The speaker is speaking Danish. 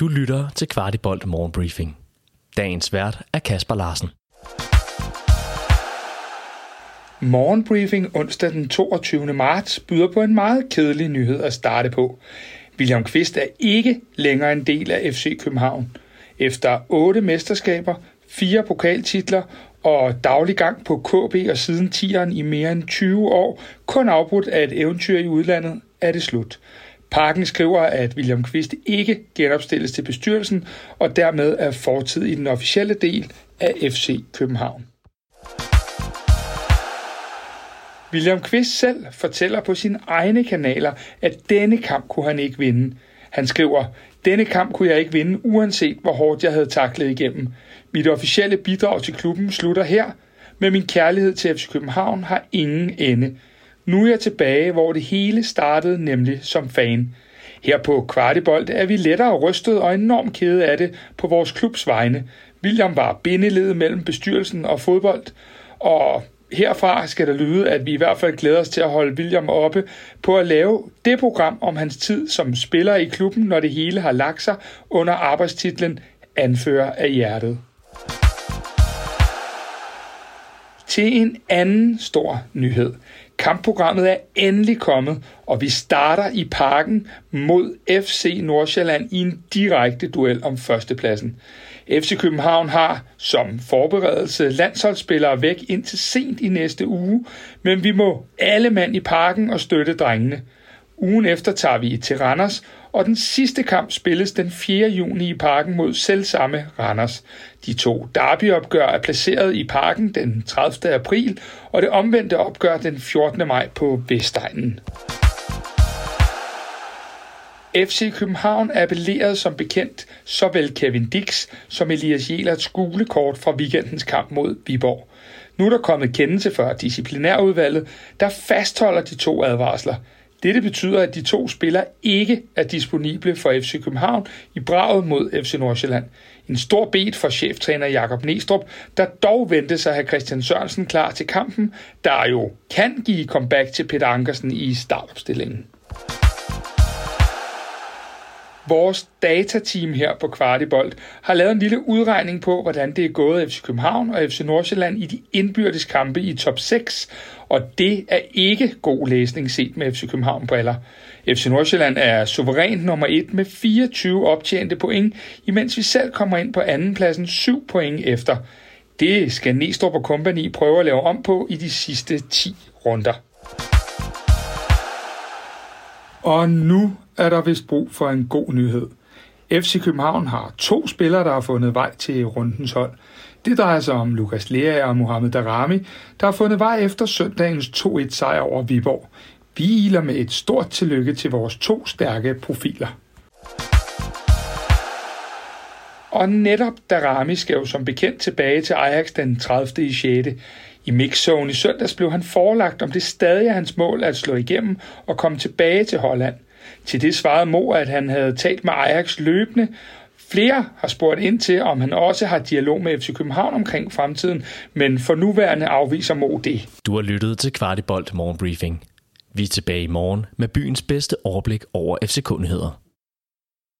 Du lytter til Kvartibolt Morgenbriefing. Dagens vært er Kasper Larsen. Morgenbriefing onsdag den 22. marts byder på en meget kedelig nyhed at starte på. William Kvist er ikke længere en del af FC København. Efter otte mesterskaber, fire pokaltitler og daglig gang på KB og siden 10'eren i mere end 20 år, kun afbrudt af et eventyr i udlandet, er det slut. Parken skriver, at William Kvist ikke genopstilles til bestyrelsen, og dermed er fortid i den officielle del af FC København. William Kvist selv fortæller på sine egne kanaler, at denne kamp kunne han ikke vinde. Han skriver, denne kamp kunne jeg ikke vinde, uanset hvor hårdt jeg havde taklet igennem. Mit officielle bidrag til klubben slutter her, men min kærlighed til FC København har ingen ende. Nu er jeg tilbage, hvor det hele startede, nemlig som fan. Her på Kvartibold er vi lettere rystet og enormt kede af det på vores klubs vegne. William var bindeledet mellem bestyrelsen og fodbold, og herfra skal der lyde, at vi i hvert fald glæder os til at holde William oppe på at lave det program om hans tid som spiller i klubben, når det hele har lagt sig under arbejdstitlen Anfører af hjertet. Til en anden stor nyhed. Kampprogrammet er endelig kommet, og vi starter i parken mod FC Nordsjælland i en direkte duel om førstepladsen. FC København har som forberedelse landsholdsspillere væk indtil sent i næste uge, men vi må alle mand i parken og støtte drengene. Ugen efter tager vi til Randers, og den sidste kamp spilles den 4. juni i parken mod selvsamme Randers. De to derbyopgør er placeret i parken den 30. april, og det omvendte opgør den 14. maj på Vestegnen. FC København appellerede som bekendt såvel Kevin Dix som Elias Jelerts gule kort fra weekendens kamp mod Viborg. Nu er der kommet kendelse for disciplinærudvalget, der fastholder de to advarsler – dette betyder, at de to spillere ikke er disponible for FC København i braget mod FC Nordsjælland. En stor bet for cheftræner Jakob Nestrup, der dog ventede sig at have Christian Sørensen klar til kampen, der jo kan give comeback til Peter Ankersen i startopstillingen. Vores datateam her på Kvartibolt har lavet en lille udregning på, hvordan det er gået FC København og FC Nordsjælland i de indbyrdes kampe i top 6, og det er ikke god læsning set med FC København briller. FC Nordsjælland er suverænt nummer 1 med 24 optjente point, imens vi selv kommer ind på andenpladsen 7 point efter. Det skal Næstrup og Company prøve at lave om på i de sidste 10 runder. Og nu er der vist brug for en god nyhed. FC København har to spillere, der har fundet vej til rundens hold. Det drejer sig om Lukas Lea og Mohamed Darami, der har fundet vej efter søndagens 2-1 sejr over Viborg. Vi iler med et stort tillykke til vores to stærke profiler. Og netop Darami skal jo som bekendt tilbage til Ajax den 30. i 6. I mixzone i søndags blev han forelagt, om det stadig er hans mål at slå igennem og komme tilbage til Holland. Til det svarede Mo, at han havde talt med Ajax løbende. Flere har spurgt ind til, om han også har dialog med FC København omkring fremtiden, men for nuværende afviser Mo det. Du har lyttet til Kvartibolt Morgenbriefing. Vi er tilbage i morgen med byens bedste overblik over FC-kundigheder.